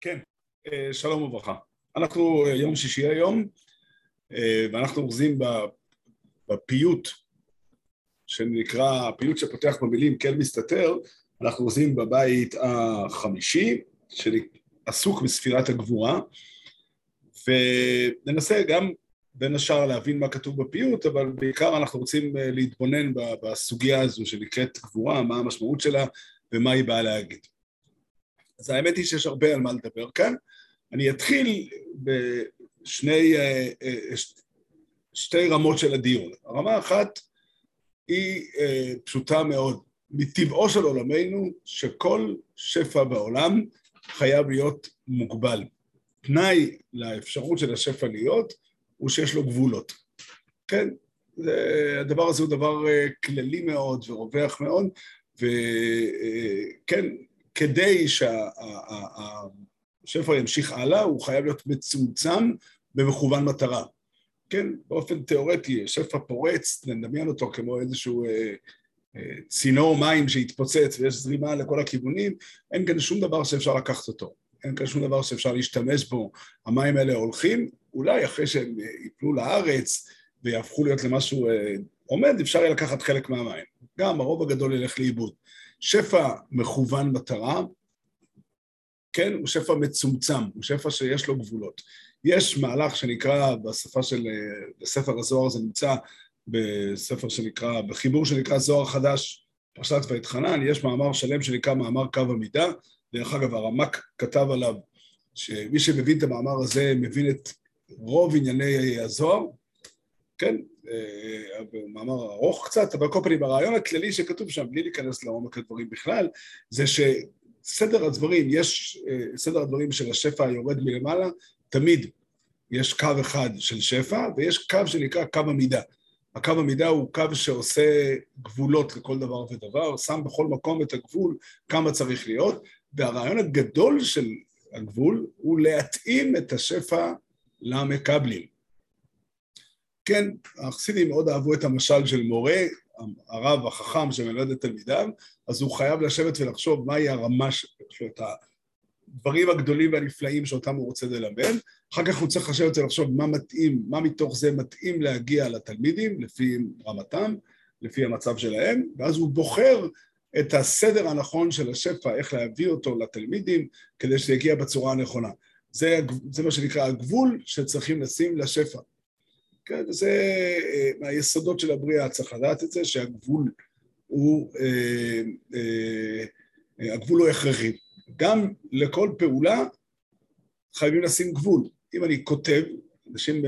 כן, אה, שלום וברכה. אנחנו אה, יום שישי היום, אה, ואנחנו אוחזים בפיוט שנקרא, הפיוט שפותח במילים כן מסתתר, אנחנו אוחזים בבית החמישי, שעסוק בספירת הגבורה, וננסה גם בין השאר להבין מה כתוב בפיוט, אבל בעיקר אנחנו רוצים להתבונן בסוגיה הזו שנקראת גבורה, מה המשמעות שלה ומה היא באה להגיד. אז האמת היא שיש הרבה על מה לדבר כאן. אני אתחיל בשני, אה, אה, שתי רמות של הדיון. הרמה האחת היא אה, פשוטה מאוד. מטבעו של עולמנו, שכל שפע בעולם חייב להיות מוגבל. תנאי לאפשרות של השפע להיות הוא שיש לו גבולות. כן, זה, הדבר הזה הוא דבר כללי מאוד ורווח מאוד, וכן, כדי שהשפע ימשיך הלאה, הוא חייב להיות מצומצם ומכוון מטרה. כן, באופן תיאורטי, שפע פורץ, נדמיין אותו כמו איזשהו אה, אה, צינור מים שהתפוצץ ויש זרימה לכל הכיוונים, אין כאן שום דבר שאפשר לקחת אותו. אין כאן שום דבר שאפשר להשתמש בו. המים האלה הולכים, אולי אחרי שהם ייפלו לארץ ויהפכו להיות למשהו אה, עומד, אפשר יהיה לקחת חלק מהמים. גם הרוב הגדול ילך לאיבוד. שפע מכוון מטרה, כן, הוא שפע מצומצם, הוא שפע שיש לו גבולות. יש מהלך שנקרא בשפה של, בספר הזוהר, זה נמצא בספר שנקרא, בחיבור שנקרא זוהר חדש, פרשת ואתחנן, יש מאמר שלם שנקרא מאמר קו המידה, דרך אגב הרמק כתב עליו שמי שמבין את המאמר הזה מבין את רוב ענייני הזוהר, כן, אה, מאמר ארוך קצת, אבל כל פנים הרעיון הכללי שכתוב שם, בלי להיכנס לעומק הדברים בכלל, זה שסדר הדברים, יש אה, סדר הדברים של השפע היורד מלמעלה, תמיד יש קו אחד של שפע, ויש קו שנקרא קו המידה. הקו המידה הוא קו שעושה גבולות לכל דבר ודבר, שם בכל מקום את הגבול כמה צריך להיות, והרעיון הגדול של הגבול הוא להתאים את השפע למקבלים. כן, החסידים מאוד אהבו את המשל של מורה, הרב החכם שמלמד את תלמידיו, אז הוא חייב לשבת ולחשוב מהי הרמה שלו, את הדברים הגדולים והנפלאים שאותם הוא רוצה ללמד, אחר כך הוא צריך לשבת ולחשוב מה מתאים, מה מתוך זה מתאים להגיע לתלמידים, לפי רמתם, לפי המצב שלהם, ואז הוא בוחר את הסדר הנכון של השפע, איך להביא אותו לתלמידים, כדי שזה יגיע בצורה הנכונה. זה, זה מה שנקרא הגבול שצריכים לשים לשפע. כן, זה אה, מהיסודות של הבריאה, צריך לדעת את זה, שהגבול הוא, אה, אה, הגבול הוא הכרחי. גם לכל פעולה חייבים לשים גבול. אם אני כותב, אנשים,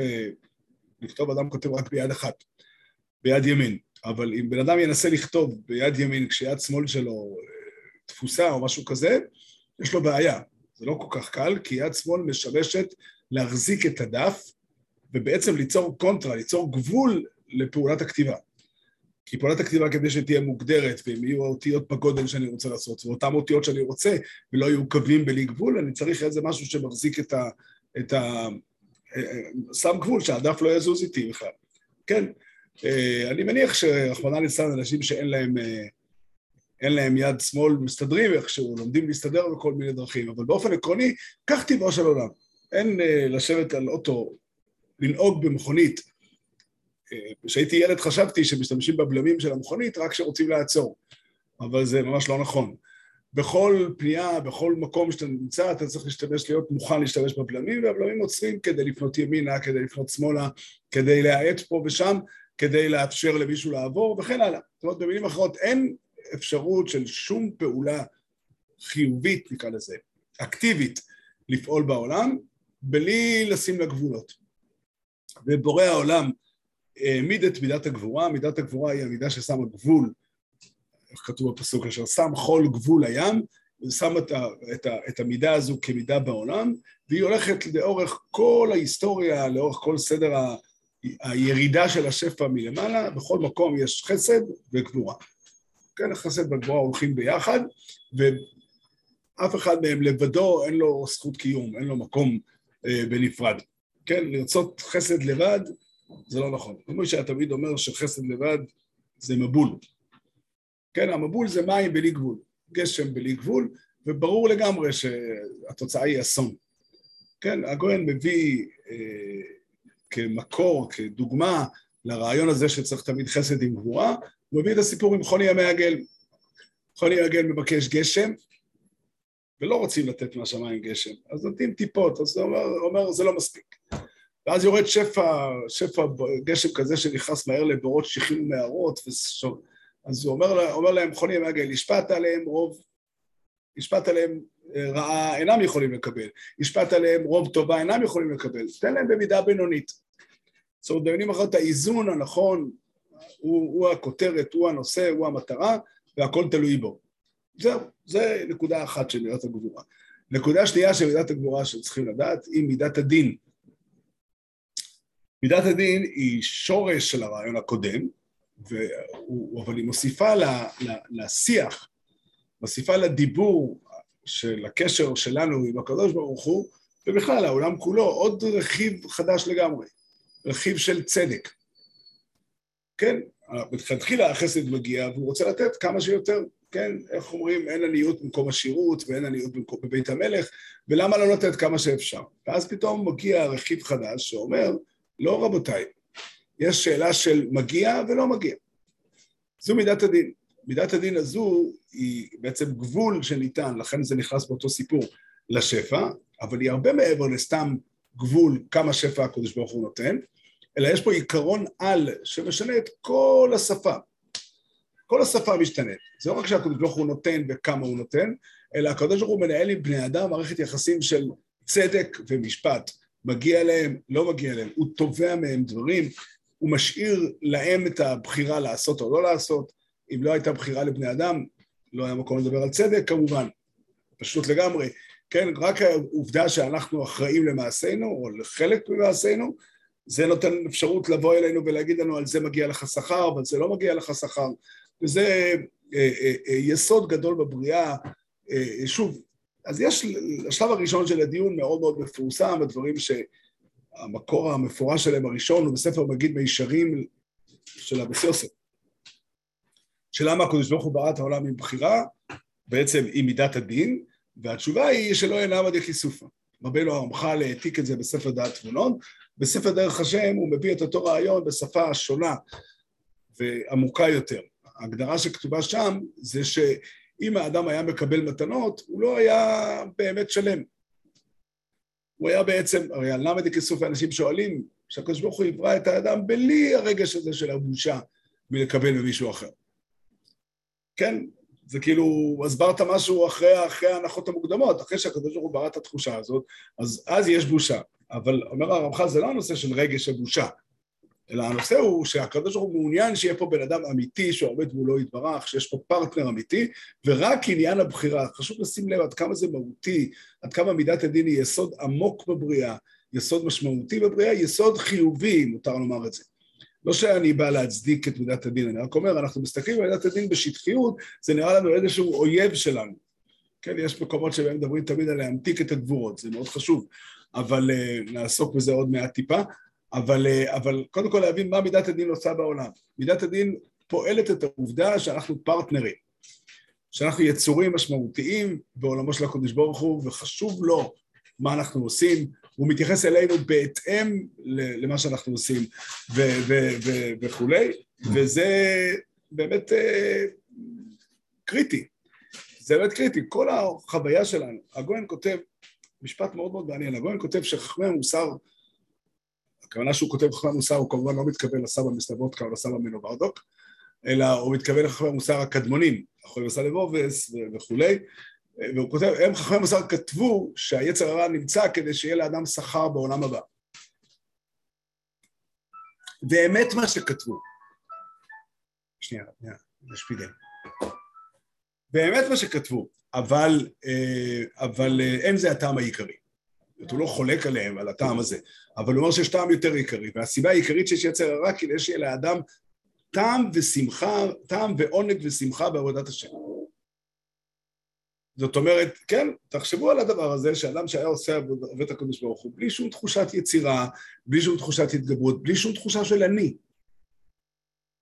לכתוב אדם כותב רק ביד אחת, ביד ימין, אבל אם בן אדם ינסה לכתוב ביד ימין כשיד שמאל שלו תפוסה או משהו כזה, יש לו בעיה. זה לא כל כך קל, כי יד שמאל משמשת להחזיק את הדף ובעצם ליצור קונטרה, ליצור גבול לפעולת הכתיבה. כי פעולת הכתיבה כדי שתהיה מוגדרת, ואם יהיו האותיות בגודל שאני רוצה לעשות, ואותן אותיות שאני רוצה, ולא יהיו קווים בלי גבול, אני צריך איזה משהו שמחזיק את ה... את ה שם גבול, שהדף לא יזוז איתי בכלל. כן, אה, אני מניח שרחמנא ליצלן אנשים שאין להם, אה, אין להם יד שמאל מסתדרים איכשהו, לומדים להסתדר בכל מיני דרכים, אבל באופן עקרוני, כך טבעו של עולם. אין אה, לשבת על אוטו לנהוג במכונית. אה, כשהייתי ילד חשבתי שמשתמשים בבלמים של המכונית רק כשרוצים לעצור, אבל זה ממש לא נכון. בכל פנייה, בכל מקום שאתה נמצא, אתה צריך להשתמש, להיות מוכן להשתמש בבלמים, והבלמים עוצרים כדי לפנות ימינה, כדי לפנות שמאלה, כדי להאט פה ושם, כדי לאפשר למישהו לעבור, וכן הלאה. זאת אומרת, במילים אחרות, אין אפשרות של שום פעולה חיובית, נקרא לזה, אקטיבית, לפעול בעולם, בלי לשים לה גבולות. ובורא העולם העמיד את מידת הגבורה, מידת הגבורה היא המידה ששמה גבול, איך כתוב בפסוק, אשר שם חול גבול הים, ושם את, ה, את, ה, את המידה הזו כמידה בעולם, והיא הולכת לאורך כל ההיסטוריה, לאורך כל סדר ה, הירידה של השפע מלמעלה, בכל מקום יש חסד וגבורה. כן, החסד והגבורה הולכים ביחד, ואף אחד מהם לבדו אין לו זכות קיום, אין לו מקום אה, בנפרד. כן, לרצות חסד לבד, זה לא נכון. כמו תמיד אומר שחסד לבד זה מבול. כן, המבול זה מים בלי גבול, גשם בלי גבול, וברור לגמרי שהתוצאה היא אסון. כן, הגויין מביא אה, כמקור, כדוגמה, לרעיון הזה שצריך תמיד חסד עם גבורה, הוא מביא את הסיפור עם חוני המעגל. חוני המעגל מבקש גשם, ולא רוצים לתת מהשמיים גשם, אז נותנים טיפות, אז הוא אומר, אומר זה לא מספיק. ואז יורד שפע, שפע גשם כזה שנכנס מהר לבורות שיחים ומערות, אז הוא אומר, אומר להם, חוני המעגל, השפעת עליהם רוב, השפעת עליהם אה, רעה, אינם יכולים לקבל, השפעת עליהם רוב טובה, אינם יכולים לקבל, תן להם במידה בינונית. זאת אומרת, במילים אחרות, האיזון הנכון הוא, הוא הכותרת, הוא הנושא, הוא המטרה, והכל תלוי בו. זהו, זה נקודה אחת של מידת הגבורה. נקודה שנייה של מידת הגבורה שצריכים לדעת היא מידת הדין. מידת הדין היא שורש של הרעיון הקודם, והוא, אבל היא מוסיפה לשיח, מוסיפה לדיבור של הקשר שלנו עם הקדוש ברוך הוא, ובכלל העולם כולו, עוד רכיב חדש לגמרי, רכיב של צדק. כן, מלכתחילה החסד מגיע והוא רוצה לתת כמה שיותר, כן, איך אומרים, אין עניות במקום השירות ואין עניות במקום בבית המלך, ולמה לא לתת כמה שאפשר? ואז פתאום מגיע רכיב חדש שאומר, לא רבותיי, יש שאלה של מגיע ולא מגיע. זו מידת הדין. מידת הדין הזו היא בעצם גבול שניתן, לכן זה נכנס באותו סיפור, לשפע, אבל היא הרבה מעבר לסתם גבול כמה שפע הקדוש ברוך הוא נותן, אלא יש פה עיקרון על שמשנה את כל השפה. כל השפה משתנית. זה לא רק שהקדוש ברוך הוא נותן וכמה הוא נותן, אלא הקדוש ברוך הוא מנהל עם בני אדם מערכת יחסים של צדק ומשפט. מגיע להם, לא מגיע להם, הוא תובע מהם דברים, הוא משאיר להם את הבחירה לעשות או לא לעשות. אם לא הייתה בחירה לבני אדם, לא היה מקום לדבר על צדק כמובן, פשוט לגמרי. כן, רק העובדה שאנחנו אחראים למעשינו, או לחלק ממעשינו, זה נותן אפשרות לבוא אלינו ולהגיד לנו על זה מגיע לך שכר, אבל זה לא מגיע לך שכר, וזה אה, אה, אה, יסוד גדול בבריאה. אה, שוב, אז יש, השלב הראשון של הדיון מאוד מאוד מפורסם, הדברים שהמקור המפורש שלהם הראשון הוא בספר מגיד מישרים של אבס יוסף. שלמה הקדוש ברוך הוא ברא את העולם עם בחירה, בעצם עם מידת הדין, והתשובה היא שלא ינם עד יחיסופה. רבינו הרמח"ל העתיק את זה בספר דעת תבונון, בספר דרך השם הוא מביא את אותו רעיון בשפה שונה ועמוקה יותר. ההגדרה שכתובה שם זה שאם האדם היה מקבל מתנות, הוא לא היה באמת שלם. הוא היה בעצם, הרי על למה דכסוף האנשים שואלים, שהקדוש ברוך הוא יברא את האדם בלי הרגש הזה של הבושה מלקבל ממישהו אחר. כן, זה כאילו, הסברת משהו אחרי, אחרי ההנחות המוקדמות, אחרי שהקדוש ברוך הוא ברא את התחושה הזאת, אז אז יש בושה. אבל אומר הרמח"ל, זה לא הנושא של רגש הבושה, אלא הנושא הוא שהקדוש ברוך הוא מעוניין שיהיה פה בן אדם אמיתי שעומד מולו יתברך, שיש פה פרטנר אמיתי, ורק עניין הבחירה. חשוב לשים לב עד כמה זה מהותי, עד כמה מידת הדין היא יסוד עמוק בבריאה, יסוד משמעותי בבריאה, יסוד חיובי, אם מותר לומר את זה. לא שאני בא להצדיק את מידת הדין, אני רק אומר, אנחנו מסתכלים על מידת הדין בשטחיות, זה נראה לנו איזשהו אויב שלנו. כן, יש מקומות שבהם מדברים תמיד על להמתיק את הגבורות, זה מאוד חשוב, אבל uh, נעסוק בזה עוד מעט טיפה, אבל, uh, אבל קודם כל להבין מה מידת הדין עושה בעולם. מידת הדין פועלת את העובדה שאנחנו פרטנרים, שאנחנו יצורים משמעותיים בעולמו של הקדוש ברוך הוא, וחשוב לו מה אנחנו עושים, הוא מתייחס אלינו בהתאם למה שאנחנו עושים וכולי, וזה באמת אה, קריטי, זה באמת קריטי, כל החוויה שלנו, הגויין כותב, משפט מאוד מאוד מעניין, הגויין כותב שחכמי המוסר, הכוונה שהוא כותב חכמי המוסר, הוא כמובן לא מתכוון לסבא מסלבודקה או לסבא מנוברדוק, אלא הוא מתכוון לחכמי המוסר הקדמונים, אחרי מסלבובס וכולי, והוא כותב, הם חכמי המוסר כתבו שהיצר הרע נמצא כדי שיהיה לאדם שכר בעולם הבא. באמת מה שכתבו, שנייה, שנייה, נשפידל. באמת מה שכתבו, אבל, אה, אבל אה, אין זה הטעם העיקרי. הוא לא חולק עליהם, על הטעם הזה, אבל הוא אומר שיש טעם יותר עיקרי, והסיבה העיקרית שיש יצר הרע כדי שיהיה לאדם טעם ושמחה, טעם ועונג ושמחה בעבודת השם. זאת אומרת, כן, תחשבו על הדבר הזה, שאדם שהיה עושה עובד הקדוש ברוך הוא, בלי שום תחושת יצירה, בלי שום תחושת התגברות, בלי שום תחושה של אני.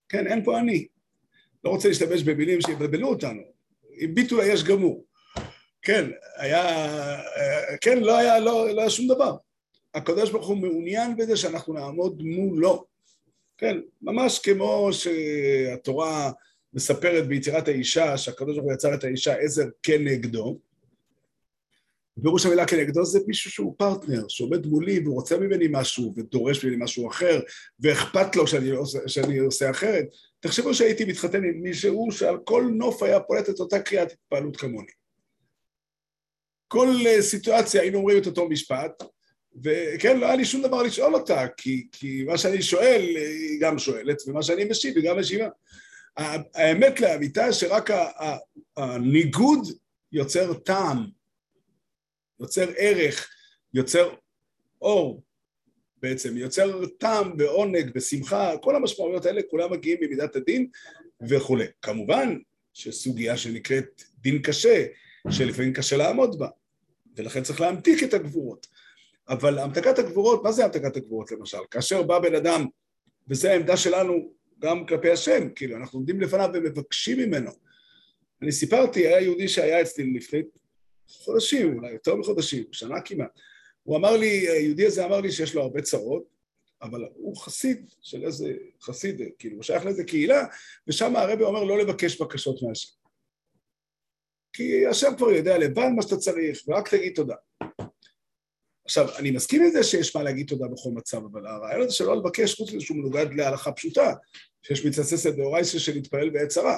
כן, אין פה אני. לא רוצה להשתמש במילים שיבלבלו אותנו. עם ביטול היש גמור. כן, היה, כן, לא היה, לא, לא היה שום דבר. הקדוש ברוך הוא מעוניין בזה שאנחנו נעמוד מולו. כן, ממש כמו שהתורה מספרת ביצירת האישה, שהקדוש ברוך הוא יצר את האישה עזר כנגדו, פירוש המילה כנגדו זה מישהו שהוא פרטנר, שעומד מולי והוא רוצה ממני משהו ודורש ממני משהו אחר ואכפת לו שאני, עושה, שאני עושה אחרת. תחשבו שהייתי מתחתן עם מישהו שעל כל נוף היה פולט את אותה קריאת התפעלות כמוני. כל אה, סיטואציה היינו אומרים את אותו משפט, וכן, לא היה לי שום דבר לשאול אותה, כי, כי מה שאני שואל היא גם שואלת, ומה שאני משיב היא גם משיבה. האמת לאמיתה שרק הניגוד יוצר טעם יוצר ערך, יוצר אור בעצם, יוצר טעם ועונג ושמחה, כל המשמעויות האלה כולם מגיעים ממידת הדין וכולי. כמובן שסוגיה שנקראת דין קשה, שלפעמים קשה לעמוד בה, ולכן צריך להמתיק את הגבורות. אבל המתקת הגבורות, מה זה המתקת הגבורות למשל? כאשר בא בן אדם, וזו העמדה שלנו גם כלפי השם, כאילו אנחנו עומדים לפניו ומבקשים ממנו. אני סיפרתי, היה יהודי שהיה אצלי לפני חודשים, אולי יותר מחודשים, שנה כמעט. הוא אמר לי, היהודי הזה אמר לי שיש לו הרבה צרות, אבל הוא חסיד של איזה, חסיד, כאילו, הוא שייך לאיזה קהילה, ושם הרבי אומר לא לבקש בקשות מהשם. כי השם כבר יודע לבד מה שאתה צריך, ורק תגיד תודה. עכשיו, אני מסכים עם זה שיש מה להגיד תודה בכל מצב, אבל הרעיון הזה שלא לבקש, חוץ מזה שהוא מנוגד להלכה פשוטה, שיש מצססת דאורייסה שנתפעל בעת צרה.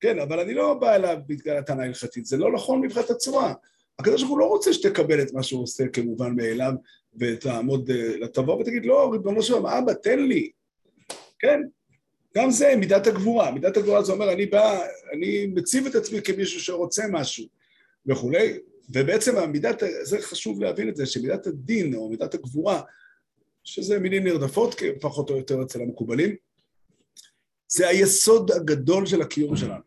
כן, אבל אני לא בא אליו בגלל הטענה ההלכתית, זה לא נכון מבחינת הצורה. הקדוש ברוך הוא לא רוצה שתקבל את מה שהוא עושה כמובן מאליו ותעמוד, אה, תבוא ותגיד, לא, ריבונו של אבא, תן לי. כן? גם זה מידת הגבורה. מידת הגבורה זה אומר, אני בא, אני מציב את עצמי כמישהו שרוצה משהו וכולי, ובעצם המידת, זה חשוב להבין את זה, שמידת הדין או מידת הגבורה, שזה מילים נרדפות פחות או יותר אצל המקובלים, זה היסוד הגדול של הקיום שלנו.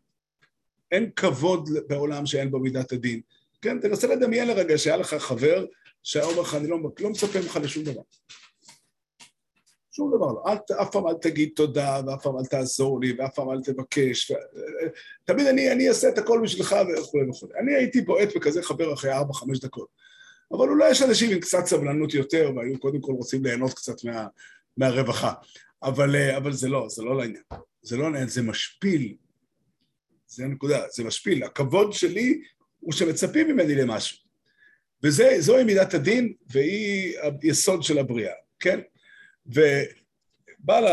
אין כבוד בעולם שאין בו מידת הדין. כן, תנסה לדמיין לרגע שהיה לך חבר שהיה אומר לך, אני לא, לא מצפה ממך לשום דבר. שום דבר לא. אל, אף פעם אל תגיד תודה, ואף פעם אל תעזור לי, ואף פעם אל תבקש. ו... תמיד אני, אני אעשה את הכל בשבילך וכו' וכו'. אני הייתי בועט בכזה חבר אחרי ארבע, חמש דקות. אבל אולי יש אנשים עם קצת סבלנות יותר, והיו קודם כל רוצים ליהנות קצת מה, מהרווחה. אבל, אבל זה לא, זה לא לעניין. זה לא לעניין, זה משפיל. זה הנקודה, זה משפיל. הכבוד שלי הוא שמצפים ממני למשהו. וזוהי מידת הדין, והיא היסוד של הבריאה, כן? ובעל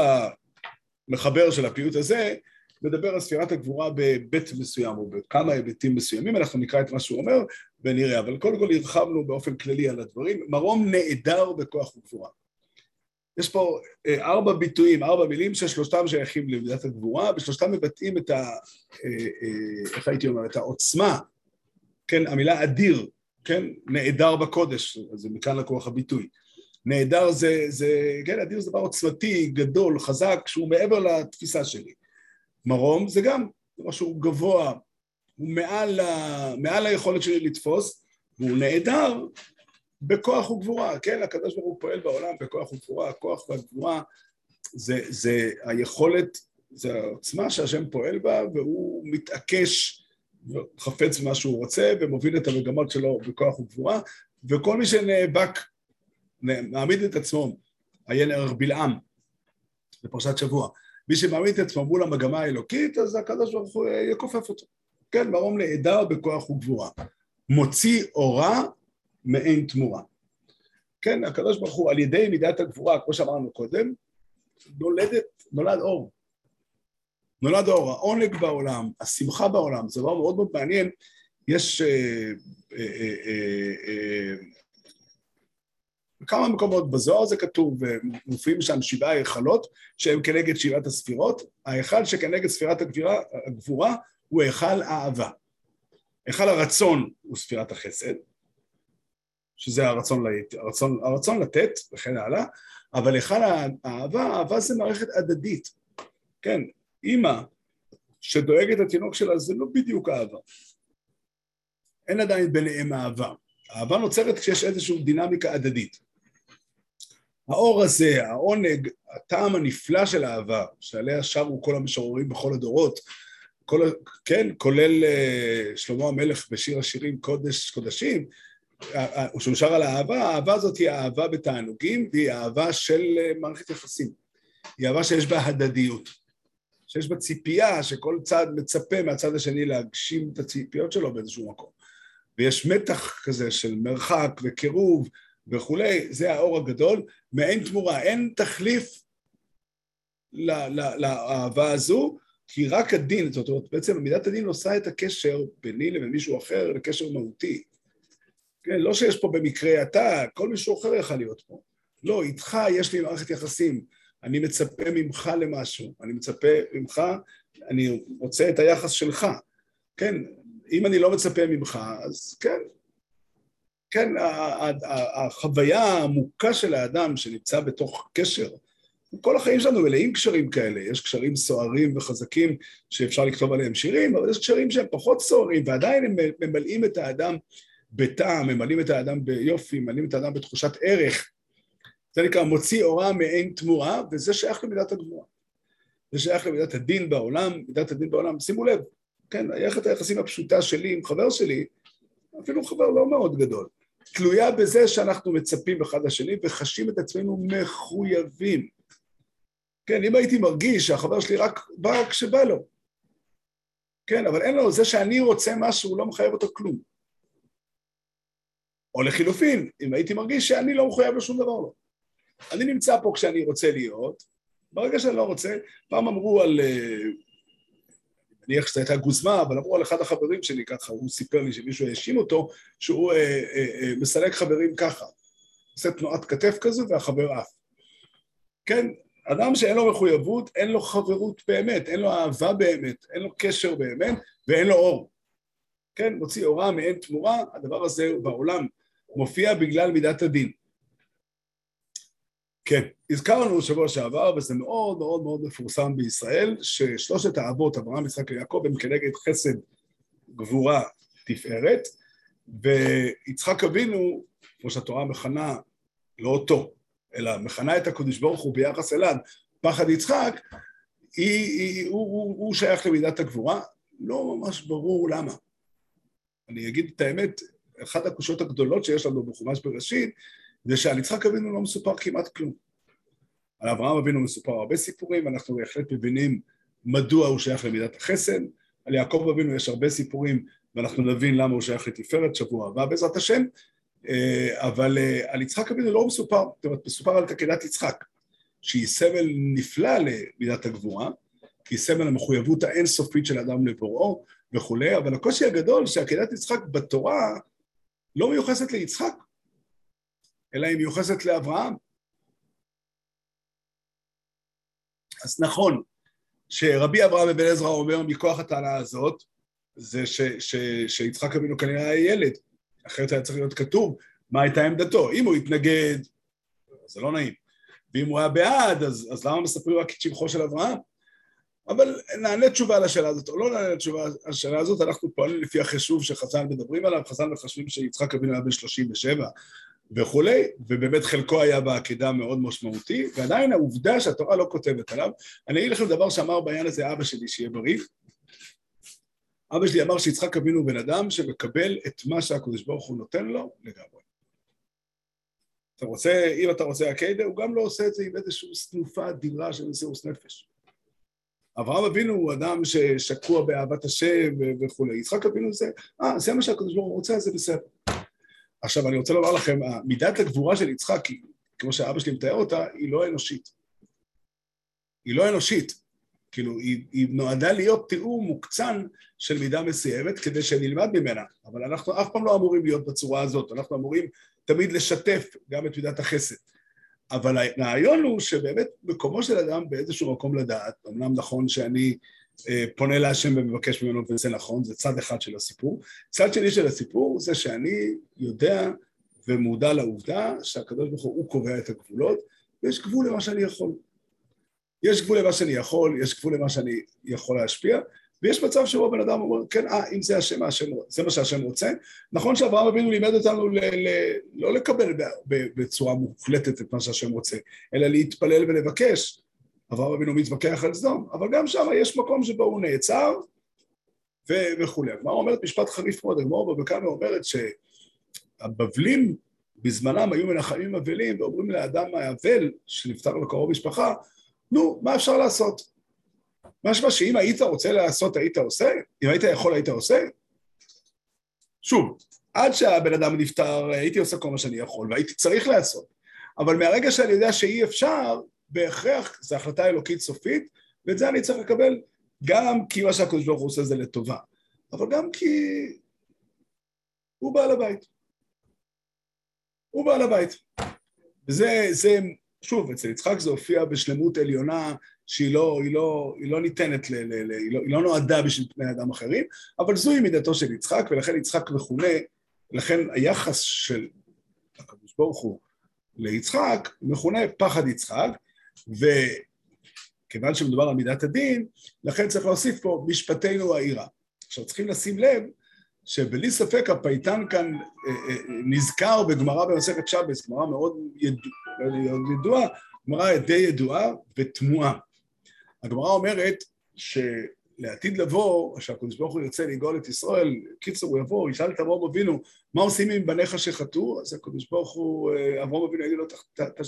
המחבר של הפיוט הזה, מדבר על ספירת הגבורה בהיבט מסוים, או בכמה היבטים מסוימים, אנחנו נקרא את מה שהוא אומר ונראה, אבל קודם כל הרחבנו באופן כללי על הדברים. מרום נעדר בכוח וגבורה. יש פה אה, ארבע ביטויים, ארבע מילים ששלושתם שייכים למידת הגבורה, ושלושתם מבטאים את ה... אה, אה, איך הייתי אומר? את העוצמה, כן, המילה אדיר, כן, נעדר בקודש, זה מכאן לקוח הביטוי. נעדר זה, זה, כן, אדיר זה דבר עוצמתי, גדול, חזק, שהוא מעבר לתפיסה שלי. מרום זה גם משהו גבוה, הוא מעל, ה, מעל היכולת שלי לתפוס, והוא נעדר בכוח וגבורה, כן, הקדוש ברוך הוא פועל בעולם בכוח וגבורה, הכוח והגבורה זה, זה היכולת, זה העוצמה שהשם פועל בה והוא מתעקש וחפץ במה שהוא רוצה ומוביל את המגמות שלו בכוח וגבורה וכל מי שנאבק, מעמיד את עצמו, ערך בלעם בפרשת שבוע, מי שמעמיד את עצמו מול המגמה האלוקית אז הקדוש ברוך הוא יכופף אותו, כן, מרום נעדר בכוח וגבורה, מוציא אורה מעין תמורה. כן, הקדוש ברוך הוא על ידי מידת הגבורה, כמו שאמרנו קודם, נולדת, נולד אור. נולד אור, העונג בעולם, השמחה בעולם, זה דבר מאוד מאוד מעניין. יש אה, אה, אה, בכמה מקומות בזוהר זה כתוב, ומופיעים שם שבעה היכלות שהם כנגד שבעת הספירות. ההיכל שכנגד ספירת הגבירה, הגבורה הוא היכל האהבה. היכל הרצון הוא ספירת החסד, שזה הרצון, לת... הרצון, הרצון לתת וכן הלאה, אבל היכל האהבה, אהבה זה מערכת הדדית. כן, אימא שדואגת לתינוק שלה זה לא בדיוק אהבה. אין עדיין ביניהם אהבה. אהבה נוצרת כשיש איזושהי דינמיקה הדדית. האור הזה, העונג, הטעם הנפלא של אהבה, שעליה שרו כל המשוררים בכל הדורות, כל, כן, כולל uh, שלמה המלך בשיר השירים קודש קודשים, שהוא שר על האהבה, האהבה הזאת היא אהבה בתענוגים והיא אהבה של uh, מערכת יחסים. היא אהבה שיש בה הדדיות, שיש בה ציפייה שכל צד מצפה מהצד השני להגשים את הציפיות שלו באיזשהו מקום. ויש מתח כזה של מרחק וקירוב וכולי, זה האור הגדול, מעין תמורה, אין תחליף לאהבה הזו, כי רק הדין, זאת אומרת, בעצם מידת הדין עושה את הקשר ביני לבין מישהו אחר לקשר מהותי. כן, לא שיש פה במקרה אתה, כל מישהו אחר יכול להיות פה. לא, איתך יש לי מערכת יחסים, אני מצפה ממך למשהו, אני מצפה ממך, אני רוצה את היחס שלך. כן, אם אני לא מצפה ממך, אז כן, כן, החוויה העמוקה של האדם שנמצא בתוך קשר, כל החיים שלנו מלאים קשרים כאלה, יש קשרים סוערים וחזקים שאפשר לכתוב עליהם שירים, אבל יש קשרים שהם פחות סוערים ועדיין הם ממלאים את האדם בטעם, ממלאים את האדם ביופי, ממלאים את האדם בתחושת ערך. זה נקרא מוציא אורה מעין תמורה, וזה שייך למידת הגבורה. זה שייך למידת הדין בעולם, מידת הדין בעולם, שימו לב, כן, היחד היחסים הפשוטה שלי עם חבר שלי, אפילו חבר לא מאוד גדול, תלויה בזה שאנחנו מצפים אחד לשני וחשים את עצמנו מחויבים. כן, אם הייתי מרגיש שהחבר שלי רק בא כשבא לו, כן, אבל אין לו, זה שאני רוצה משהו, לא מחייב אותו כלום. או לחילופין, אם הייתי מרגיש שאני לא מחויב לשום דבר לא. אני נמצא פה כשאני רוצה להיות, ברגע שאני לא רוצה, פעם אמרו על, מניח שזו הייתה גוזמה, אבל אמרו על אחד החברים שלי ככה, הוא סיפר לי שמישהו האשים אותו, שהוא אה, אה, אה, מסלק חברים ככה, עושה תנועת כתף כזו והחבר עף. כן, אדם שאין לו מחויבות, אין לו חברות באמת, אין לו אהבה באמת, אין לו קשר באמת, ואין לו אור. כן, מוציא אורה מעין תמורה, הדבר הזה בעולם מופיע בגלל מידת הדין. כן, הזכרנו שבוע שעבר, וזה מאוד מאוד מאוד מפורסם בישראל, ששלושת האבות, אברהם, יצחק ויעקב, הם כנגד חסד, גבורה, תפארת, ויצחק אבינו, כמו שהתורה מכנה, לא אותו, אלא מכנה את הקדוש ברוך הוא ביחס אליו, פחד יצחק, היא, היא, הוא, הוא, הוא שייך למידת הגבורה, לא ממש ברור למה. אני אגיד את האמת, אחת הקושות הגדולות שיש לנו בחומש בראשית, זה שעל יצחק אבינו לא מסופר כמעט כלום. על אברהם אבינו מסופר הרבה סיפורים, אנחנו בהחלט מבינים מדוע הוא שייך למידת החסד, על יעקב אבינו יש הרבה סיפורים, ואנחנו נבין למה הוא שייך לתפארת שבוע הבא בעזרת השם, אה, אבל אה, על יצחק אבינו לא מסופר, זאת אומרת, מסופר על תקדת יצחק, שהיא סמל נפלא למידת הגבורה, כי היא סמל המחויבות האינסופית של אדם לבוראו וכולי, אבל הקושי הגדול שעקדת יצחק בתורה לא מיוחסת ליצחק, אלא היא מיוחסת לאברהם. אז נכון שרבי אברהם אבן עזרא אומר מכוח הטענה הזאת, זה ש, ש, שיצחק אבינו כנראה היה ילד, אחרת היה צריך להיות כתוב מה הייתה עמדתו. אם הוא התנגד, זה לא נעים. ואם הוא היה בעד, אז, אז למה מספרים רק את שבחו של אברהם? אבל נענה תשובה על השאלה הזאת, או לא נענה תשובה על השאלה הזאת, אנחנו פועלים לפי החישוב שחז"ל מדברים עליו, חז"ל מחשבים שיצחק אבינו היה בן 37 וכולי, ובאמת חלקו היה בעקדה מאוד משמעותי, ועדיין העובדה שהתורה לא כותבת עליו, אני אגיד לכם דבר שאמר בעניין הזה אבא שלי, שיהיה בריא, אבא שלי אמר שיצחק אבינו הוא בן אדם שמקבל את מה שהקדוש ברוך הוא נותן לו לגמרי. אתה רוצה, אם אתה רוצה הקיידה, הוא גם לא עושה את זה עם איזושהי סנופה אדירה של מסירות נפש. אברהם אבינו הוא אדם ששקוע באהבת השם וכולי. יצחק אבינו זה, אה, זה מה שהקדוש ברוך הוא רוצה, זה בסדר. עכשיו, אני רוצה לומר לכם, מידת הגבורה של יצחק, כמו שאבא שלי מתאר אותה, היא לא אנושית. היא לא אנושית. כאילו, היא, היא נועדה להיות תיאור מוקצן של מידה מסוימת כדי שנלמד ממנה, אבל אנחנו אף פעם לא אמורים להיות בצורה הזאת, אנחנו אמורים תמיד לשתף גם את מידת החסד. אבל הרעיון הוא שבאמת מקומו של אדם באיזשהו מקום לדעת, אמנם נכון שאני פונה להשם ומבקש ממנו וזה נכון, זה צד אחד של הסיפור. צד שני של הסיפור זה שאני יודע ומודע לעובדה שהקדוש ברוך הוא קובע את הגבולות, ויש גבול למה שאני יכול. יש גבול למה שאני יכול, יש גבול למה שאני יכול להשפיע, ויש מצב שבו בן אדם אומר, כן, אה, אם זה, השם, השם, זה מה שהשם רוצה. נכון שאברהם אבינו לימד אותנו ל, ל, לא לקבל בצורה מוחלטת את מה שהשם רוצה, אלא להתפלל ולבקש. אברהם אבינו מתווכח על סדום, אבל גם שם יש מקום שבו הוא נעצר, וכולי. הגמרא אומרת משפט חריף מאוד, הגמרא בבקמה אומרת שהבבלים בזמנם היו מנחמים אבלים ואומרים לאדם האבל שנפטר לו קרוב משפחה, נו, מה אפשר לעשות? משמע שאם היית רוצה לעשות, היית עושה? אם היית יכול, היית עושה? שוב, עד שהבן אדם נפטר, הייתי עושה כל מה שאני יכול, והייתי צריך לעשות. אבל מהרגע שאני יודע שאי אפשר, בהכרח זו החלטה אלוקית סופית, ואת זה אני צריך לקבל גם כי מה שהקדוש ברוך הוא עושה זה לטובה, אבל גם כי הוא בעל הבית. הוא בעל הבית. וזה, זה, שוב, אצל יצחק זה הופיע בשלמות עליונה שהיא לא, היא לא, היא לא ניתנת, ל, ל, ל, היא, לא, היא לא נועדה בשביל בני אדם אחרים, אבל זוהי מידתו של יצחק, ולכן יצחק מכונה, לכן היחס של הקדוש ברוך הוא ליצחק מכונה פחד יצחק, וכיוון שמדובר על מידת הדין, לכן צריך להוסיף פה משפטנו העירה. עכשיו צריכים לשים לב שבלי ספק הפייטן כאן אה, אה, נזכר בגמרא במסכת שבס, גמרא מאוד ידועה, גמרא די ידועה ותמוהה. הגמרא אומרת שלעתיד לבוא, שהקדוש ברוך הוא ירצה לגאול את ישראל, קיצור הוא יבוא, ישאל את אברהם אבינו, מה עושים עם בניך שחטאו? אז הקדוש ברוך הוא, אה, אברהם אבינו יגיד לו,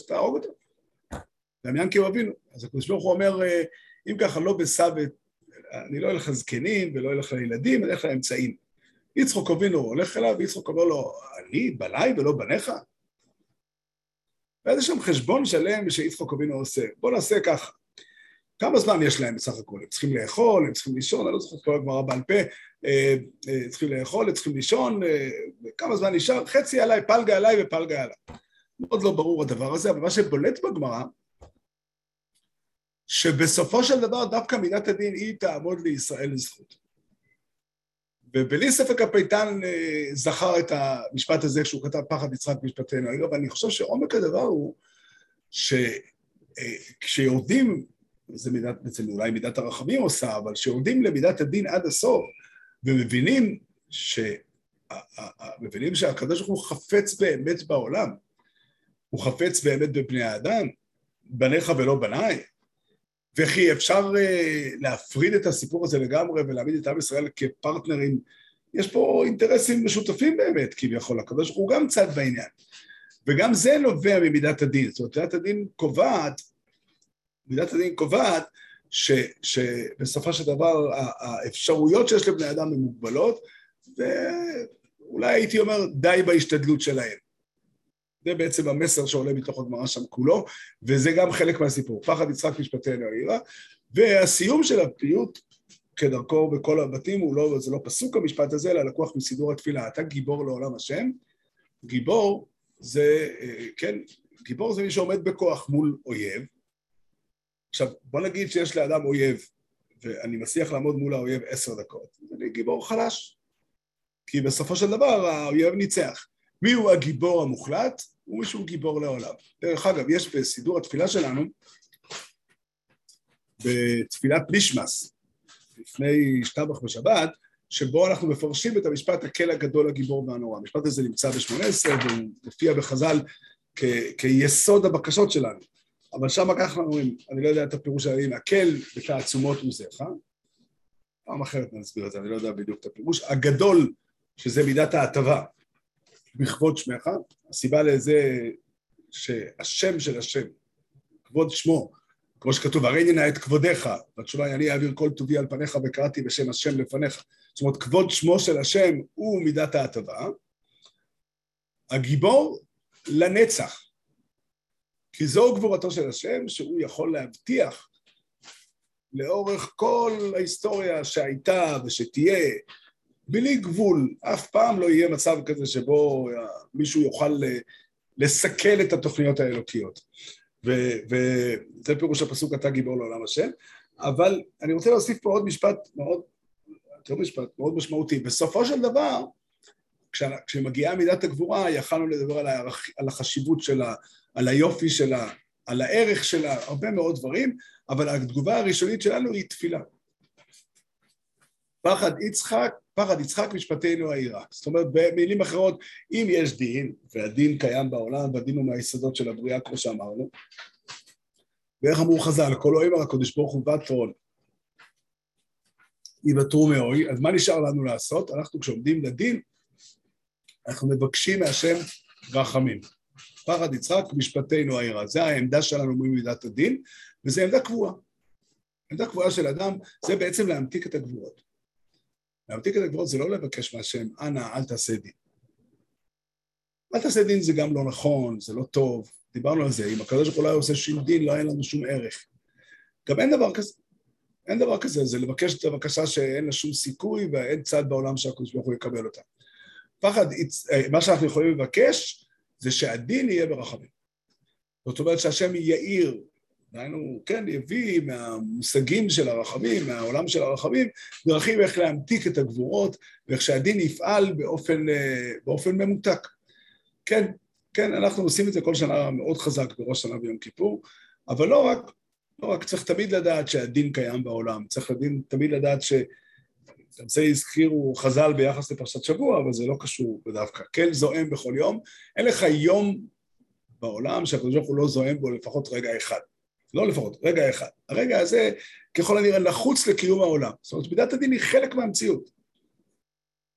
תהרוג אותו. כי הוא אבינו. אז הקדוש ברוך הוא אומר, אם ככה לא בסבת, אני לא אלך לזקנים ולא אלך לילדים, אני אלך לאמצעים. יצחוק אבינו הולך אליו, ויצחוק אומר לו, אני בניי ולא בניך? ואז יש שם חשבון שלם שיצחוק אבינו עושה. בוא נעשה ככה. כמה זמן יש להם בסך הכול? הם צריכים לאכול, הם צריכים לישון, אני לא זוכר את כל הגמרא בעל פה, אה, אה, צריכים לאכול, הם צריכים לישון, אה, כמה זמן נשאר? חצי עליי, פלגה עליי ופלגה עליי. מאוד לא ברור הדבר הזה, אבל מה שבולט בגמרא, שבסופו של דבר דווקא מידת הדין היא תעמוד לישראל לזכות. ובלי ספק הפייטן אה, זכר את המשפט הזה כשהוא כתב פחד יצחק משפטנו. אגב, אני חושב שעומק הדבר הוא שכשיורדים, אה, זה מידת, בעצם אולי מידת הרחמים עושה, אבל כשיורדים למידת הדין עד הסוף ומבינים ש... מבינים שהקדוש ברוך הוא חפץ באמת בעולם, הוא חפץ באמת בבני האדם, בניך ולא בניי, וכי אפשר uh, להפריד את הסיפור הזה לגמרי ולהעמיד את עם ישראל כפרטנרים. יש פה אינטרסים משותפים באמת, כביכול, הקדוש ברוך הוא גם צד בעניין. וגם זה נובע ממידת הדין. זאת אומרת, מידת הדין קובעת, מידת הדין קובעת ש, שבסופו של דבר האפשרויות שיש לבני אדם הן מוגבלות, ואולי הייתי אומר די בהשתדלות שלהם. זה בעצם המסר שעולה מתוך הגמרא שם כולו, וזה גם חלק מהסיפור. פחד יצחק משפטנו העירה, והסיום של הפיוט, כדרכו בכל הבתים, לא, זה לא פסוק המשפט הזה, אלא לקוח מסידור התפילה. אתה גיבור לעולם השם. גיבור זה, אה, כן, גיבור זה מי שעומד בכוח מול אויב. עכשיו, בוא נגיד שיש לאדם אויב, ואני מצליח לעמוד מול האויב עשר דקות, אני גיבור חלש. כי בסופו של דבר האויב ניצח. מי הוא הגיבור המוחלט? הוא מישהו גיבור לעולם. דרך אגב, יש בסידור התפילה שלנו, בתפילת לישמס, לפני שטבח בשבת, שבו אנחנו מפרשים את המשפט הקל הגדול הגיבור והנורא. המשפט הזה נמצא ב-18 והוא מופיע בחז"ל כ- כיסוד הבקשות שלנו. אבל שם ככה אנחנו אומרים, אני לא יודע את הפירוש העלים, הקל בתעצומות עוזיך, פעם אחרת נסביר את זה, אני לא יודע בדיוק את הפירוש, הגדול, שזה מידת ההטבה, בכבוד שמך, הסיבה לזה שהשם של השם, כבוד שמו, כמו שכתוב, הרי נא את כבודיך, והתשובה היא, אני אעביר כל טובי על פניך וקראתי בשם השם לפניך. זאת אומרת, כבוד שמו של השם הוא מידת ההטבה. הגיבור לנצח, כי זו גבורתו של השם, שהוא יכול להבטיח לאורך כל ההיסטוריה שהייתה ושתהיה, בלי גבול, אף פעם לא יהיה מצב כזה שבו מישהו יוכל לסכל את התוכניות האלוקיות. וזה פירוש הפסוק אתה גיבור לעולם השם, אבל אני רוצה להוסיף פה עוד משפט מאוד, יותר משפט מאוד משמעותי. בסופו של דבר, כשמגיעה מידת הגבורה, יכלנו לדבר על, הערכ... על החשיבות שלה, על היופי שלה, על הערך שלה, הרבה מאוד דברים, אבל התגובה הראשונית שלנו היא תפילה. פחד יצחק, פחד יצחק משפטנו העירה. זאת אומרת, במילים אחרות, אם יש דין, והדין קיים בעולם, והדין הוא מהיסודות של הבריאה, כמו שאמרנו, ואיך אמרו חז"ל, כל אוהב על הקדוש ברוך הוא ותרון. יוותרו מאוי, אז מה נשאר לנו לעשות? אנחנו כשעומדים לדין, אנחנו מבקשים מהשם רחמים. פחד יצחק, משפטנו העירה. זה העמדה שלנו ממידת הדין, וזו עמדה קבועה. עמדה קבועה של אדם זה בעצם להמתיק את הגבורות. להמתיק את הגבורות זה לא לבקש מהשם, אנא, אל תעשה דין. אל תעשה דין זה גם לא נכון, זה לא טוב, דיברנו על זה, אם הקדוש ברוך הוא לא היה עושה שום דין, לא היה לנו שום ערך. גם אין דבר כזה. אין דבר כזה, זה לבקש את הבקשה שאין לה שום סיכוי ואין צד בעולם שהקדוש ברוך הוא יקבל אותה. פחד, אה, מה שאנחנו יכולים לבקש זה שהדין יהיה ברחמים. זאת אומרת שהשם יאיר, דהיינו, כן, יביא מהמושגים של הרחמים, מהעולם של הרחמים, דרכים איך להמתיק את הגבורות ואיך שהדין יפעל באופן, אה, באופן ממותק. כן, כן, אנחנו עושים את זה כל שנה מאוד חזק בראש שנה ביום כיפור, אבל לא רק, לא רק צריך תמיד לדעת שהדין קיים בעולם, צריך לדין, תמיד לדעת ש... גם זה הזכירו חז"ל ביחס לפרשת שבוע, אבל זה לא קשור בדווקא. כן זועם בכל יום, אין לך יום בעולם שהקדוש ברוך הוא לא זועם בו לפחות רגע אחד. לא לפחות, רגע אחד. הרגע הזה ככל הנראה נחוץ לקיום העולם. זאת אומרת, מידת הדין היא חלק מהמציאות.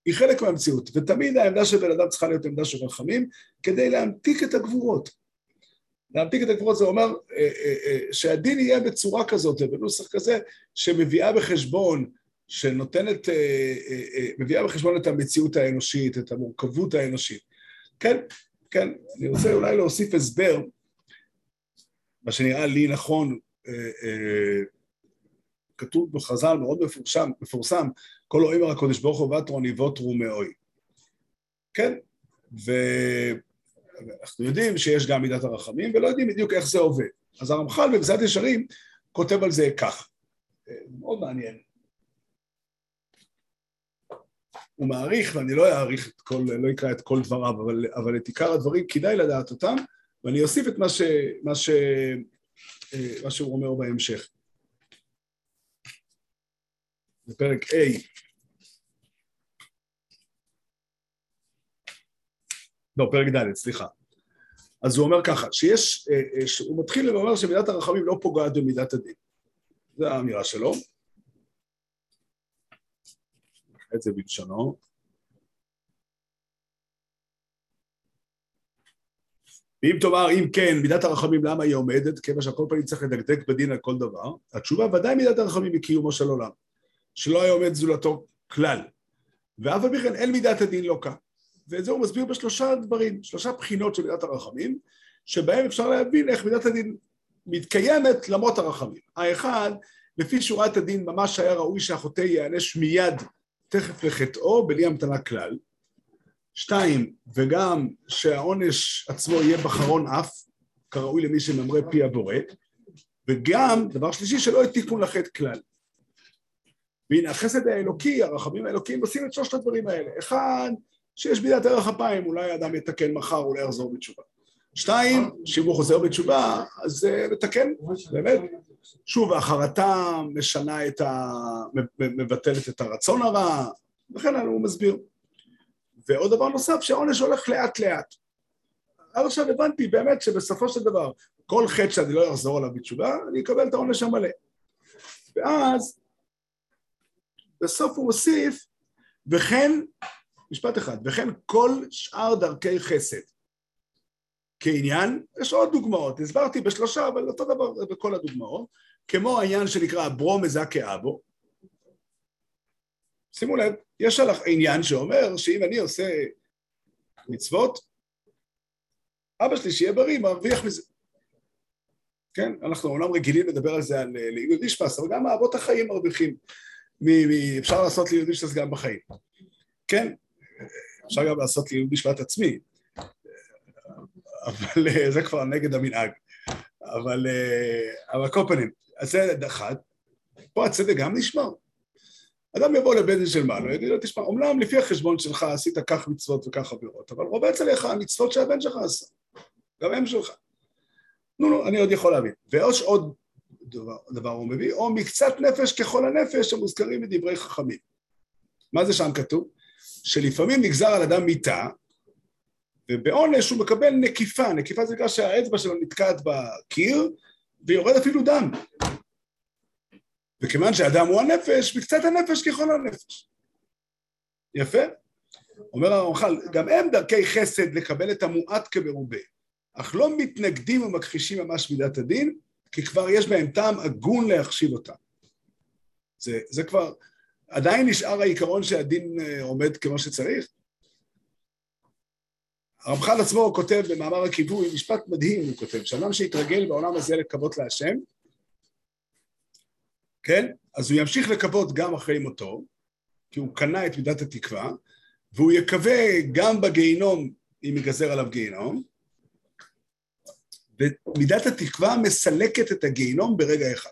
היא חלק מהמציאות, ותמיד העמדה של בן אדם צריכה להיות עמדה של רחמים, כדי להמתיק את הגבורות. להמתיק את הגבורות זה אומר אה, אה, אה, שהדין יהיה בצורה כזאת, בנוסח כזה, שמביאה בחשבון, שנותנת, מביאה בחשבון את המציאות האנושית, את המורכבות האנושית. כן, כן, אני רוצה אולי להוסיף הסבר, מה שנראה לי נכון, כתוב בחז"ל מאוד מפורשם, מפורסם, כל אוהימר הקודש ברוך הוא ותרון יבוטרו מאוי. כן, ואנחנו יודעים שיש גם מידת הרחמים, ולא יודעים בדיוק איך זה עובד. אז הרמח"ל במסעד ישרים כותב על זה כך, מאוד מעניין. הוא מעריך, ואני לא אעריך את כל, לא אקרא את כל דבריו, אבל, אבל את עיקר הדברים כדאי לדעת אותם, ואני אוסיף את מה, ש, מה, ש, מה שהוא אומר בהמשך. בפרק A. לא, פרק ד', סליחה. אז הוא אומר ככה, שיש, אה, אה, הוא מתחיל ואומר שמידת הרחמים לא פוגעת במידת הדין. זו האמירה שלו. את זה בלשונו. ואם תאמר, אם כן, מידת הרחמים, למה היא עומדת? כיוון שהכל פעמים צריך לדקדק בדין על כל דבר. התשובה, ודאי מידת הרחמים היא קיומו של עולם. שלא היה עומד זולתו כלל. ואף על פי כן אין מידת הדין לא כאן. ואת זה הוא מסביר בשלושה דברים, שלושה בחינות של מידת הרחמים, שבהם אפשר להבין איך מידת הדין מתקיימת למרות הרחמים. האחד, לפי שורת הדין ממש היה ראוי שהחוטא ייענש מיד תכף לחטאו בלי המתנה כלל. שתיים, וגם שהעונש עצמו יהיה בחרון אף, כראוי למי שממרה פי הבורא, וגם, דבר שלישי, שלא תיקון לחטא כלל. והנה החסד האלוקי, הרחמים האלוקיים עושים את שלושת הדברים האלה. אחד, שיש בידת ערך אפיים, אולי האדם יתקן מחר, אולי יחזור בתשובה. שתיים, שאם הוא חוזר בתשובה, אז מתקן, באמת. שוב, החרטה משנה את ה... מבטלת את הרצון הרע, וכן הלאה, הוא מסביר. ועוד דבר נוסף, שהעונש הולך לאט לאט. עד עכשיו הבנתי באמת שבסופו של דבר, כל חטא שאני לא אחזור עליו בתשובה, אני אקבל את העונש המלא. ואז בסוף הוא מוסיף, וכן, משפט אחד, וכן כל שאר דרכי חסד. כעניין, יש עוד דוגמאות, הסברתי בשלושה, אבל אותו דבר בכל הדוגמאות, כמו העניין שנקרא ברו מזכה אבו. שימו לב, יש עליך עניין שאומר שאם אני עושה מצוות, אבא שלי שיהיה בריא, מרוויח מזה. כן, אנחנו אומנם רגילים לדבר על זה על לעילוי נשפס, אבל גם אבות החיים מרוויחים אפשר לעשות לי יהודי משפט גם בחיים. כן, אפשר גם לעשות לי יהודי משפט עצמי, אבל אה, זה כבר נגד המנהג. אבל, אה, אבל פנים, אז זה אחד. פה הצדק גם נשמר. אדם יבוא לבית של מעלה, יגיד לו, תשמע, אומנם לפי החשבון שלך עשית כך מצוות וכך עבירות, אבל רובץ עליך המצוות שהבן שלך עשה, גם הם שלך. נו, נו, אני עוד יכול להבין. ויש עוד דבר, דבר הוא מביא, או מקצת נפש ככל הנפש המוזכרים בדברי חכמים. מה זה שם כתוב? שלפעמים נגזר על אדם מיתה, ובעונש הוא מקבל נקיפה, נקיפה זה נקרא שהאצבע שלו נתקעת בקיר, ויורד אפילו דם. וכיוון שאדם הוא הנפש, מקצת הנפש ככל הנפש. יפה? אומר הרמח"ל, גם הם דרכי חסד לקבל את המועט כמרובה, אך לא מתנגדים ומכחישים ממש מידת הדין, כי כבר יש בהם טעם הגון להחשיב אותם. זה, זה כבר, עדיין נשאר העיקרון שהדין אה, עומד כמו שצריך. הרמח"ל עצמו כותב במאמר הכיבוי, משפט מדהים הוא כותב, שאדם שהתרגל בעולם הזה לקוות להשם, כן? אז הוא ימשיך לקוות גם אחרי מותו, כי הוא קנה את מידת התקווה, והוא יקווה גם בגיהינום אם ייגזר עליו גיהינום, ומידת התקווה מסלקת את הגיהינום ברגע אחד.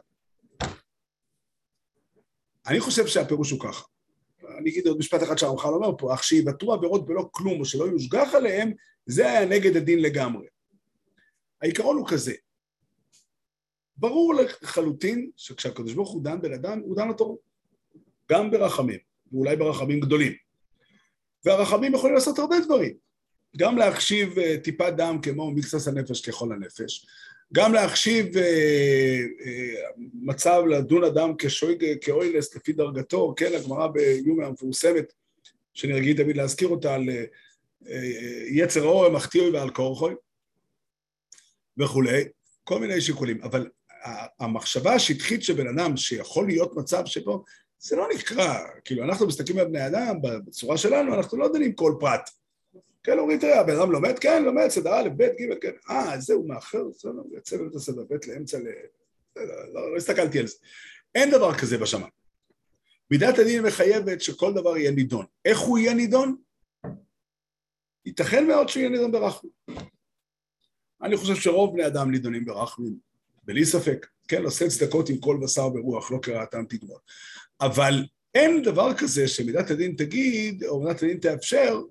אני חושב שהפירוש הוא ככה. אני אגיד עוד משפט אחד שהרמח"ל אומר פה, אך שיוותרו עבירות בלא כלום או שלא יושגח עליהם, זה היה נגד הדין לגמרי. העיקרון הוא כזה, ברור לחלוטין שכשהקדוש ברוך הוא דן בן אדם, הוא דן אותו גם ברחמים, ואולי ברחמים גדולים. והרחמים יכולים לעשות הרבה דברים. גם להחשיב uh, טיפת דם כמו מקצת הנפש ככל הנפש, גם להחשיב uh, uh, מצב לדון אדם כשויג, כאוילס לפי דרגתו, כן, הגמרא ביומי המפורסמת, שאני רגיל תמיד להזכיר אותה על יצר האור, מחטיאוי ועל כורחוי וכולי, כל מיני שיקולים, אבל המחשבה השטחית של בן אדם שיכול להיות מצב שבו זה לא נקרא, כאילו אנחנו מסתכלים על בני אדם בצורה שלנו, אנחנו לא דנים כל פרט. כן, אומרים, תראה, הבן אדם לומד? כן, לומד, סדר א', ב', ג', כן. אה, זהו, מאחר, בסדר, יוצא בבית הסדר ב' לאמצע ל... לא, לא הסתכלתי על זה. אין דבר כזה בשמיים. מידת הדין מחייבת שכל דבר יהיה נידון. איך הוא יהיה נידון? ייתכן מאוד שהוא יהיה נידון ברחמים. אני חושב שרוב בני אדם נידונים ברחמים, בלי ספק. כן, עושה צדקות עם כל בשר ורוח, לא קראתם תגמול. אבל אין דבר כזה שמידת הדין תגיד, או מידת הדין תאפשר,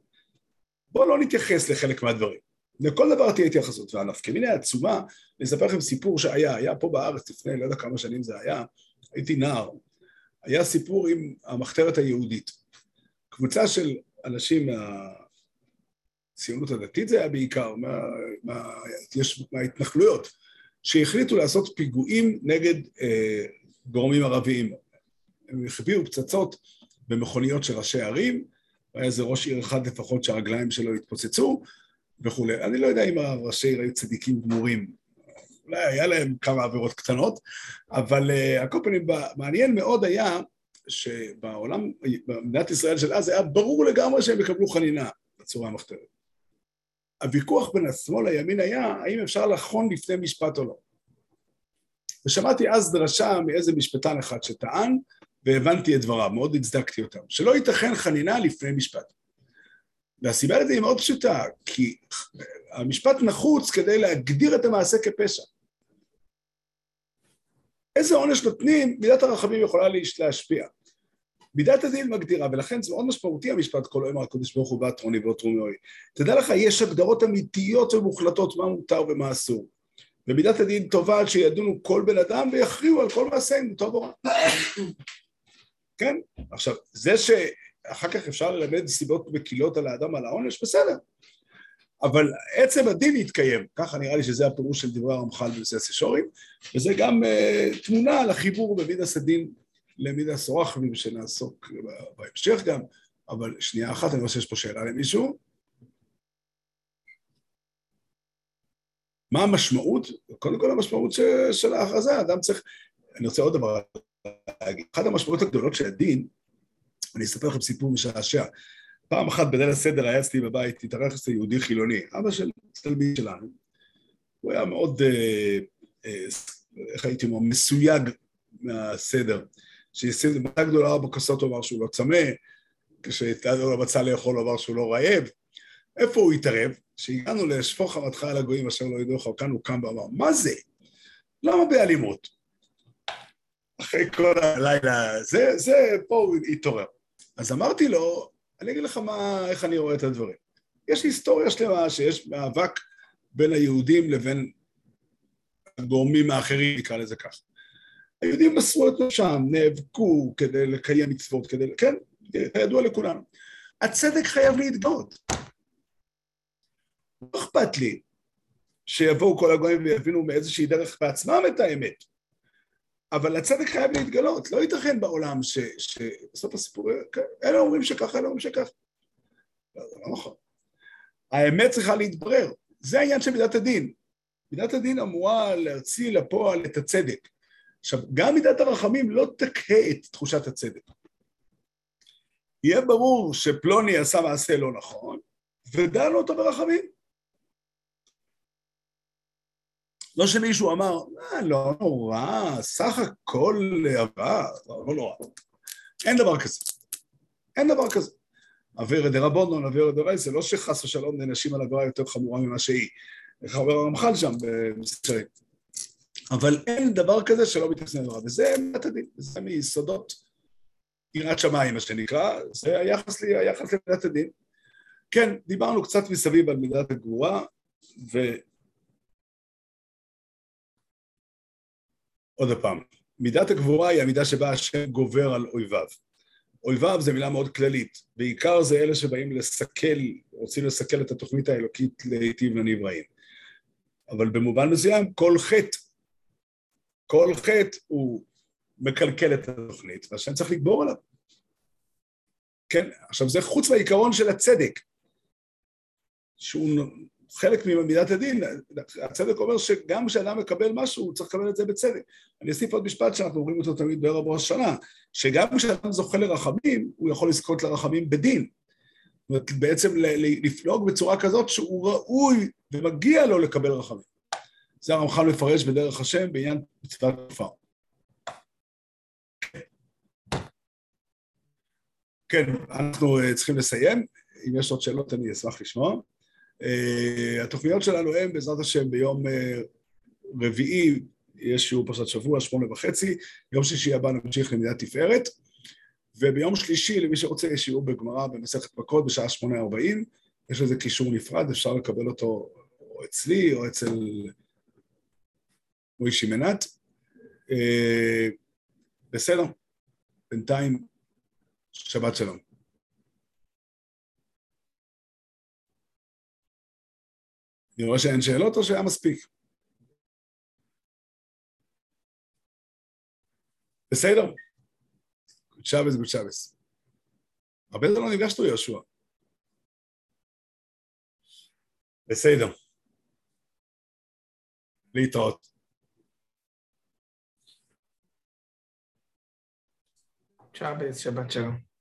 בואו לא נתייחס לחלק מהדברים. לכל דבר תהיה התייחסות, והנפקא מיני עצומה, אני אספר לכם סיפור שהיה, היה פה בארץ לפני, לא יודע כמה שנים זה היה, הייתי נער, היה סיפור עם המחתרת היהודית. קבוצה של אנשים מהציונות הדתית זה היה בעיקר, מה, מה, מההתנחלויות, שהחליטו לעשות פיגועים נגד אה, גורמים ערביים. הם החביאו פצצות במכוניות של ראשי ערים, היה איזה ראש עיר אחד לפחות שהרגליים שלו התפוצצו וכולי. אני לא יודע אם הראשי עיר היו צדיקים גמורים, אולי היה להם כמה עבירות קטנות, אבל uh, על כל פנים, מעניין מאוד היה שבעולם, במדינת ישראל של אז היה ברור לגמרי שהם יקבלו חנינה בצורה המחתרת. הוויכוח בין השמאל לימין היה האם אפשר לחון לפני משפט או לא. ושמעתי אז דרשה מאיזה משפטן אחד שטען והבנתי את דבריו, מאוד הצדקתי אותם, שלא ייתכן חנינה לפני משפט. והסיבה לזה היא מאוד פשוטה, כי המשפט נחוץ כדי להגדיר את המעשה כפשע. איזה עונש נותנים, מידת הרחמים יכולה להשפיע. מידת הדין מגדירה, ולכן זה מאוד משמעותי המשפט כל היום הקדוש ברוך הוא באת רוני ואות רומי. תדע לך, יש הגדרות אמיתיות ומוחלטות מה מותר ומה אסור. ומידת הדין טובה שידונו כל בן אדם ויכריעו על כל מעשה אם הוא טוב או רע. כן? עכשיו, זה שאחר כך אפשר ללמד סיבות מקילות על האדם על העונש, בסדר. אבל עצם הדין יתקיים, ככה נראה לי שזה הפירוש של דברי הרמח"ל בנושא הסישורים, וזה גם uh, תמונה על החיבור במידס הדין למידס רחמים שנעסוק בהמשך גם, אבל שנייה אחת, אני רואה שיש פה שאלה למישהו. מה המשמעות? קודם כל המשמעות של ההכרזה, אדם צריך... אני רוצה עוד דבר אחת המשמעויות הגדולות של הדין, אני אספר לכם סיפור משעשע. פעם אחת בליל הסדר היה אצלי בבית, התארח אצלי יהודי חילוני, אבא של תלמיד שלנו. הוא היה מאוד, אה, אה, איך הייתי אומר, מסויג מהסדר. שהסיד מנה גדולה ארבע כוסות הוא אמר שהוא לא צמא, כשהתאדר לו מצא לאכול הוא אמר שהוא לא רעב. איפה הוא התערב? כשהגענו לשפוך חמתך על הגויים אשר לא ידעו לך, כאן הוא קם ואמר, מה זה? למה באלימות? אחרי כל הלילה, זה, זה, פה הוא התעורר. אז אמרתי לו, אני אגיד לך מה, איך אני רואה את הדברים. יש היסטוריה שלמה שיש מאבק בין היהודים לבין הגורמים האחרים, נקרא לזה כך. היהודים מסרו את נפשם, נאבקו כדי לקיים מצוות, כדי, כן, כידוע לכולנו. הצדק חייב להתגאות. לא אכפת לי שיבואו כל הגויים ויבינו מאיזושהי דרך בעצמם את האמת. אבל הצדק חייב להתגלות, לא ייתכן בעולם שבסוף הסיפור, כן, אלה אומרים שככה, אלה אומרים שככה. לא, זה לא נכון. האמת צריכה להתברר, זה העניין של מידת הדין. מידת הדין אמורה להוציא לפועל את הצדק. עכשיו, גם מידת הרחמים לא תקהה את תחושת הצדק. יהיה ברור שפלוני עשה מעשה לא נכון, ודנו אותו ברחמים. לא שמישהו אמר, אה, לא נורא, סך הכל עבר, לא, לא נורא. אין דבר כזה. אין דבר כזה. אווירא דרבנון, אווירא דרעי, זה לא שחס ושלום נענשים על עבירה יותר חמורה ממה שהיא. איך אומר הרמח"ל שם במסתרים. אבל אין דבר כזה שלא מתייחסים לדבר, וזה אמת הדין, זה מיסודות יראת שמיים, מה שנקרא, זה היחס, לי, היחס למידת הדין. כן, דיברנו קצת מסביב על מידת הגבורה, ו... עוד פעם, מידת הגבורה היא המידה שבה השם גובר על אויביו. אויביו זה מילה מאוד כללית, בעיקר זה אלה שבאים לסכל, רוצים לסכל את התוכנית האלוקית להיטיב לנבראים. אבל במובן מסוים כל חטא, כל חטא הוא מקלקל את התוכנית, והשם צריך לגבור עליו. כן, עכשיו זה חוץ מהעיקרון של הצדק, שהוא חלק ממידת הדין, הצדק אומר שגם כשאדם מקבל משהו, הוא צריך לקבל את זה בצדק. אני אוסיף עוד משפט שאנחנו אומרים אותו תמיד בערב ראש השנה, שגם כשאדם זוכה לרחמים, הוא יכול לזכות לרחמים בדין. זאת אומרת, בעצם לפלוג בצורה כזאת שהוא ראוי ומגיע לו לקבל רחמים. זה הרמח"ל מפרש בדרך השם בעניין מצוות כפר. כן, אנחנו אה, צריכים לסיים. אם יש עוד שאלות אני אשמח לשמוע. Uh, התוכניות שלנו הן בעזרת השם ביום uh, רביעי יש שיעור פרשת שבוע, שמונה וחצי, יום שישי הבא נמשיך למידת תפארת, וביום שלישי למי שרוצה יש שיעור בגמרא במסכת מכות בשעה שמונה ארבעים, יש לזה קישור נפרד, אפשר לקבל אותו או אצלי או אצל מוישי מנת. Uh, בסדר, בינתיים שבת שלום. אני רואה שאין שאלות או שהיה מספיק? בסדר. גוד גודשבס. הרבה זמן לא נפגשנו יהושע. בסדר. להתראות. שבת שלום.